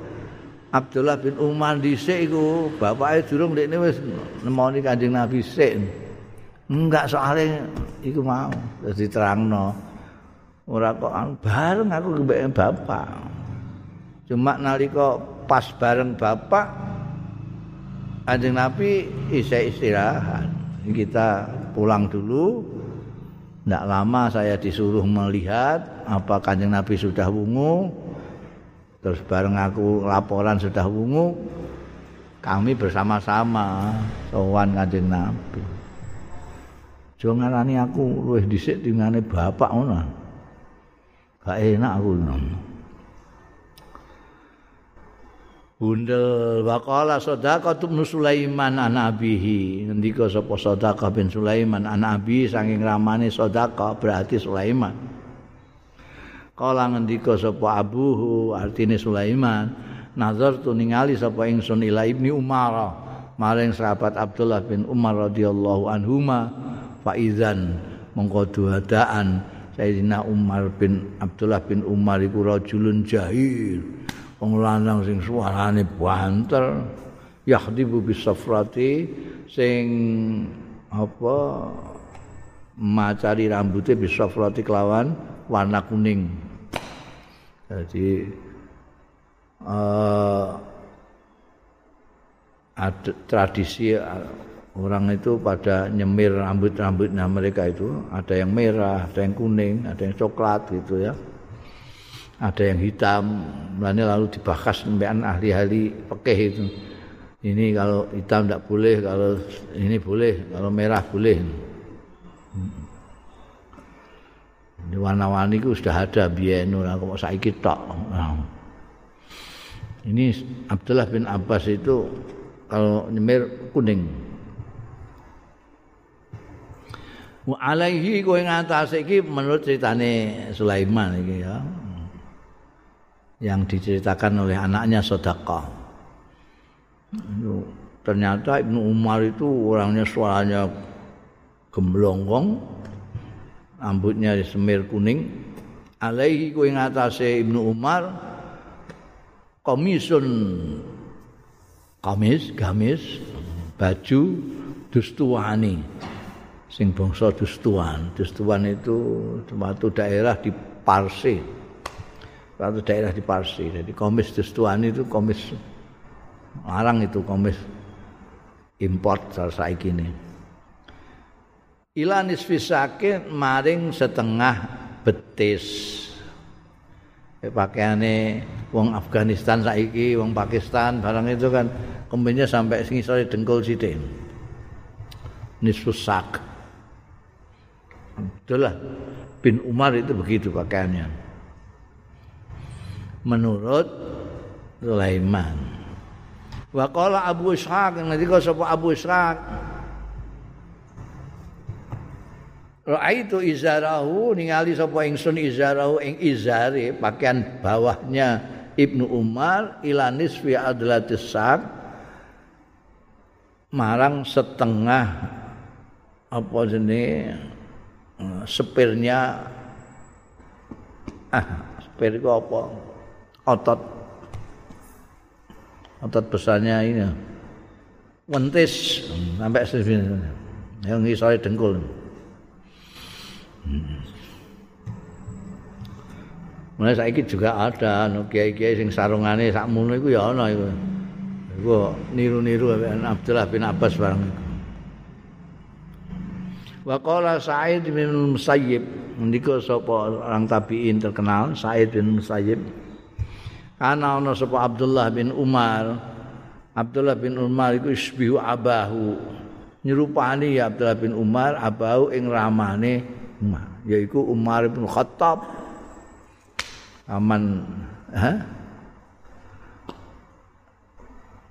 Abdullah bin Umar dhisik iku bapake durung ndekne wis nemoni Kanjeng Nabi sik. Enggak soalnya iku mau terus diterangno. Ora kok bareng aku mbek bapak. Cuma nalika pas bareng bapak Kanjeng Nabi isa istirahat. Kita pulang dulu. Tidak lama saya disuruh melihat apa Kanjeng Nabi sudah wungu. Terus bareng aku laporan sudah wungu. Kami bersama-sama sowan Kanjeng Nabi. Jangan ngarani aku luwih dhisik dingane bapak ngono. Gak enak aku ngono. Bundel waqala sadaqah bin Sulaiman an abihi. Ngendika sapa sadaqah bin Sulaiman an abi saking ramane sadaqah berarti Sulaiman. Kala ngendika sapa abuhu artine Sulaiman nazar tu ningali sapa ingsun ila ibni Umar maring sahabat Abdullah bin Umar radhiyallahu anhuma faizan mongko duadaan Sayyidina Umar bin Abdullah bin Umar iku rajulun jahil wong lanang sing suarane banter yahdibu bisafrati sing apa macari rambutnya bisafrati kelawan warna kuning jadi uh, ada tradisi orang itu pada nyemir rambut-rambutnya mereka itu ada yang merah, ada yang kuning, ada yang coklat gitu ya. Ada yang hitam lalu lalu dibahas sampean ahli-ahli pekeh itu. Ini kalau hitam tidak boleh kalau ini boleh kalau merah boleh. Warna-warni itu sudah ada biyen ora kok saiki tok. Ini Abdullah bin Abbas itu kalau nyemir kuning. Wa alaihi kowe ngatas iki menurut ceritane Sulaiman iki ya. Yang diceritakan oleh anaknya Sodaka. Ternyata Ibnu Umar itu orangnya suaranya gemblongkong, rambutnya semir kuning. Alaihi ku ing Ibnu Umar komisun kamis gamis baju dustuani sing bangsa dustuan dustuan itu suatu daerah di Parsi satu daerah di Parsi. Jadi komis Destuani itu komis larang itu komis import saat ini. Ilanis fisake maring setengah betis. Pakaiane wong Afghanistan saiki, wong Pakistan barang itu kan kombinnya sampai ngisore dengkul sithik. Nisfus sak. Itulah bin Umar itu begitu pakaiannya. Menurut Sulaiman. Wa qala Abu Ishaq ngendika sapa Abu Ishaq Ra'aitu izarahu ningali sapa ingsun izarahu ing izare pakaian bawahnya Ibnu Umar ilanis fi adlatis sak marang setengah apa jenis sepirnya ah sepir apa otot otot besarnya ini wentis sampai sini yang ngisore dengkul Mulai saiki juga ada anu kiai-kiai sing sarungane sakmono iku ya ana iku. Iku niru-niru Abdullah bin Abbas barang iku. Wa qala Sa'id bin Musayyib, ndika sapa orang tabi'in terkenal Sa'id bin Musayyib. Ana ana sapa Abdullah bin Umar. Abdullah bin Umar iku isbihu abahu. Nyerupani ya Abdullah bin Umar abahu ing ramane Umar, yaiku Umar bin Khattab. aman ha?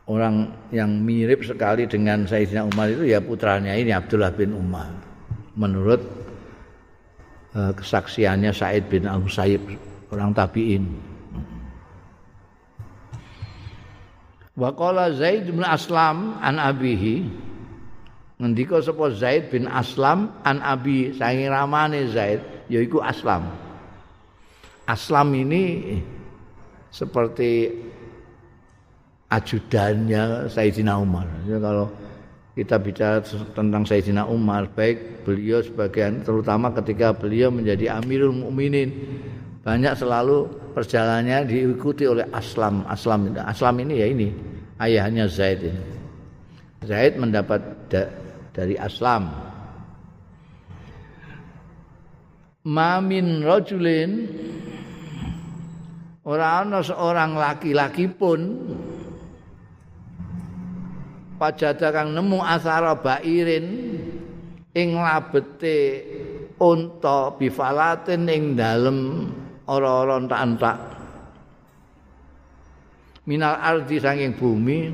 orang yang mirip sekali dengan Sayyidina Umar itu ya putranya ini Abdullah bin Umar menurut uh, kesaksiannya Said bin Al-Musayyib orang tabi'in wa qala Zaid bin Aslam an abihi. Ngendika sapa Zaid bin Aslam an abi saking ramane Zaid yaiku Aslam. Aslam ini seperti ajudannya Sayyidina Umar. Ya, kalau kita bicara tentang Sayyidina Umar, baik beliau sebagian terutama ketika beliau menjadi Amirul Mukminin, banyak selalu perjalanannya diikuti oleh Aslam. Aslam Aslam ini ya ini ayahnya Zaid ini. Zaid mendapat da, dari Aslam. Mamin rojulin ora ana seorang laki-laki pun pajada kang nemu asara bairin ing labete unta bifalatin ing dalem ora-ora entak-entak minal ardi saking bumi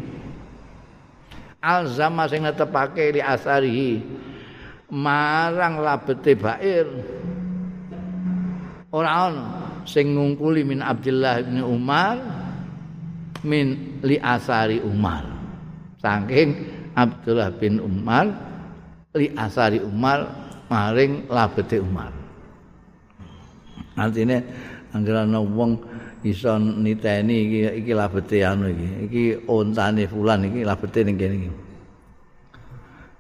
alzama sing netepake li asari marang labete bair. Ora ana sing ngungkuli min Abdullah bin Umar min li asari Umar. Saking Abdullah bin Umar li asari Umar maring labete Umar artinya anggere ana wong iso niteni iki iki labete anu iki iki ontane fulan iki labete ning kene iki.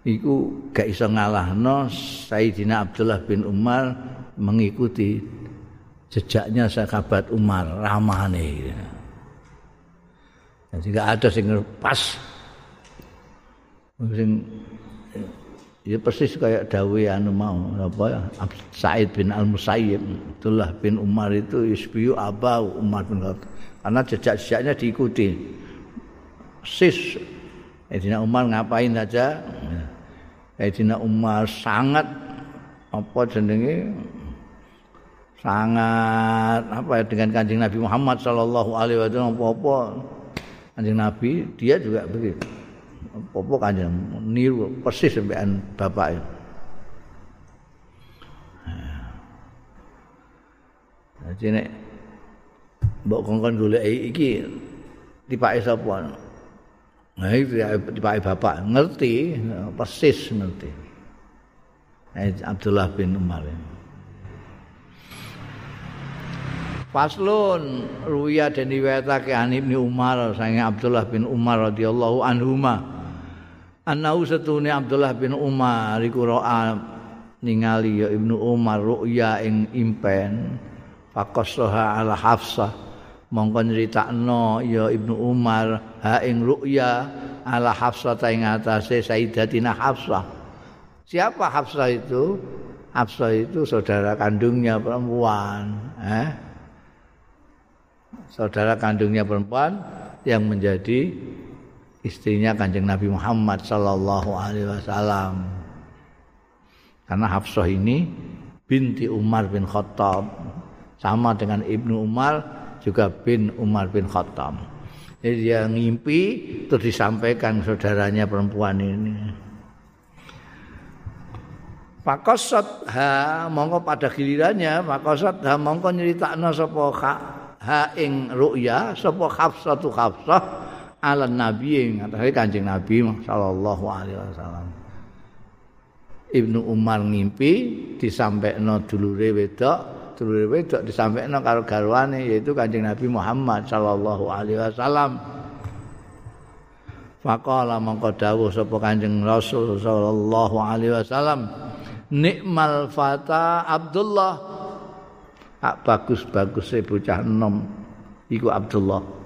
Iku gak iso ngalahno Sayyidina Abdullah bin Umar mengikuti jejaknya sahabat Umar ramane jadi gak ada sing pas. Sing ya persis kayak dawe anu mau apa ya Said bin Al Musayyib Abdullah bin Umar itu isbiu abau Umar bin Khattab. Karena jejak-jejaknya diikuti. Sis Sayyidina Umar ngapain aja Sayyidina Umar sangat apa jenenge? Sangat apa dengan kanjeng Nabi Muhammad Shallallahu Alaihi Wasallam apa-apa. Kanjeng Nabi dia juga begitu apa-apa kanjeng niru persis sampean bapak itu. Jadi nek mbok kongkon golek iki tipake sapa? Nah itu ya tipake bapak ngerti persis ngerti. Abdullah bin Umar. Faslun ruya dan diwetake an Ibnu Umar sange Abdullah bin Umar radhiyallahu anhuma. Anau setune Abdullah bin Umar iku ro'a ningali ya Ibnu Umar ruya ing impen faqasaha ala Hafsah mongko nyritakno ya Ibnu Umar ha ing ruya ala Hafsah ta ing atase Sayyidatina Hafsah. Siapa Hafsah itu? Hafsah itu saudara kandungnya perempuan, eh? saudara kandungnya perempuan yang menjadi istrinya kanjeng Nabi Muhammad Sallallahu Alaihi Wasallam. Karena Hafsah ini binti Umar bin Khattab sama dengan Ibnu Umar juga bin Umar bin Khattab. Jadi dia ngimpi terus disampaikan saudaranya perempuan ini. Pakosot ha mongko pada gilirannya pakosot ha mongko nyeritakno sapa ha ing ru'ya sapa Hafsah tu Hafsah ala nabi ing atase Kanjeng Nabi sallallahu alaihi wasallam. Ibnu Umar ngimpi disampaikno dulure wedok, dulure wedok disampaikno karo garwane yaitu Kanjeng Nabi Muhammad sallallahu alaihi wasallam. Faqala mangko dawuh sapa Kanjeng Rasul sallallahu alaihi wasallam nikmal fata Abdullah ah, bagus-bagus e bocah enom iku Abdullah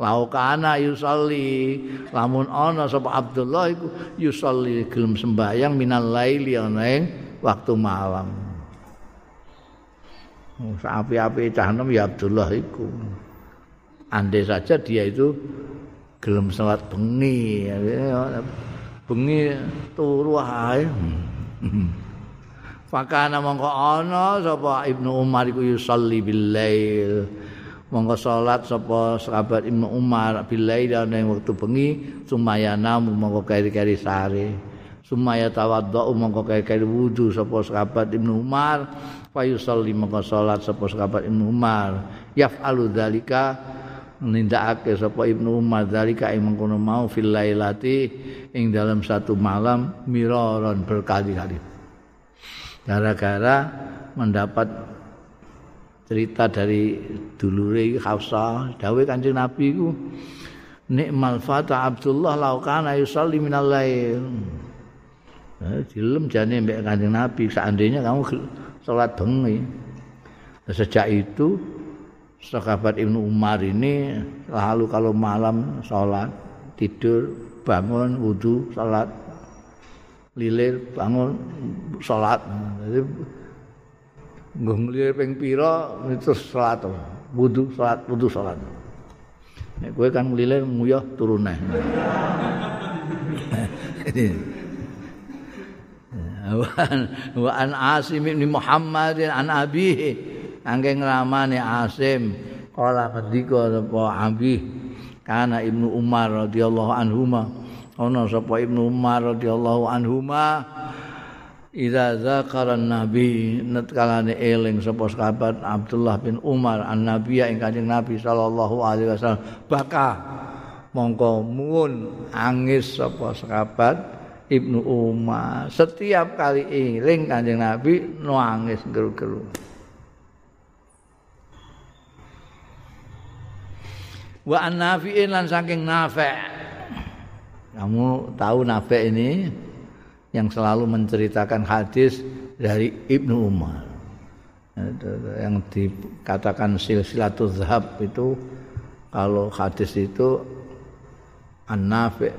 laukana yusalli. Lamun ana sapa Abdullah iku yusalli gelem sembahyang minal laili ana ing waktu malam. Api-api cah enom ya Abdullah iku. Andai saja dia itu gelem salat bengi bengi turu ae Fakana mongko ana sapa Ibnu Umar iku yusalli bil lail. Mongko salat sapa sahabat Ibnu Umar bil lail ana ing wektu bengi sumayana mongko kari-kari sare. Sumaya tawaddu mongko kari-kari wudu sapa sahabat Ibnu Umar. Fa yusalli mongko salat sapa sahabat Ibnu Umar. Yaf'alu dzalika nindakake sapa Ibnu Umar dzalika ing mengkono mau fil lailati ing dalam satu malam miraron berkali-kali gara-gara mendapat cerita dari dulure Hafsah dawuh Kanjeng Nabi iku nikmal fata Abdullah laukana yusalli minal lail. Eh, dilem jane mbek Kanjeng Nabi seandainya kamu salat bengi. Sejak itu sahabat Ibnu Umar ini lalu kalau malam sholat tidur bangun wudhu sholat lilir bangun sholat jadi nggak ngelilir ping piro itu sholat wudhu sholat wudhu sholat Nek gue kan ngelilir nguyah turun nih. wa an Asim bin Muhammad an abihi angge ngramane Asim. Kala ketika sapa Abi? Kana Ibnu Umar radhiyallahu anhuma. Ana sapa Ibnu Umar radhiyallahu anhuma Iza zakara nabi netkalane eling sapa sahabat Abdullah bin Umar an nabi ing kanjeng Nabi sallallahu alaihi wasallam. Baka mongko mun angis sapa sahabat Ibnu Umar. Setiap kali eling kanjeng Nabi nangis geru-geru. Wa an nafi'in lan saking nafi' kamu tahu nafi' ini yang selalu menceritakan hadis dari Ibnu Umar. Yang dikatakan silsilatul zahab itu kalau hadis itu an nafi'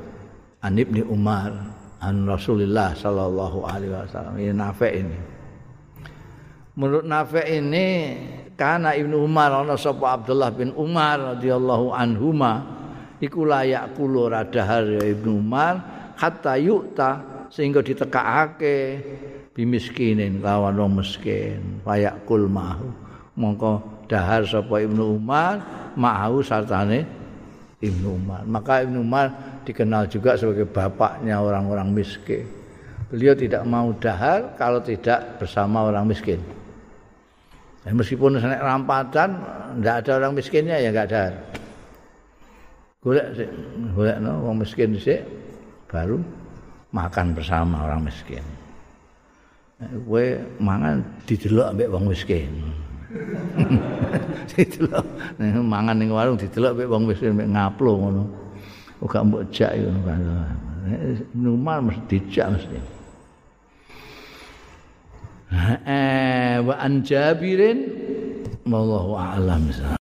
an Ibnu Umar an Rasulullah sallallahu alaihi wasallam. Ini nafi' ini. Menurut nafi' ini kana Ibnu Umar ana sapa Abdullah bin Umar radhiyallahu anhuma iku layak kula radahar ya Ibnu Umar hatta yukta sehingga ditekakake bimiskinin lawan wong miskin layak kul mahu. Mongko dahar sapa Ibnu Umar mahu sartane Ibnu Umar. Maka Ibnu Umar dikenal juga sebagai bapaknya orang-orang miskin. Beliau tidak mau dahar kalau tidak bersama orang miskin. Ya, meskipun nek rampatan ndak ada orang miskinnya ya enggak ada. Golek golek no, orang miskin sih baru makan bersama orang miskin. Gue mangan didelok ambek wong miskin. didelok mangan ning warung didelok ambek wong miskin ambek ngaplo ngono. Uga mbok jak ngono kan. Numar mesti dijak mesti. eh wa an jabirin wallahu a'lam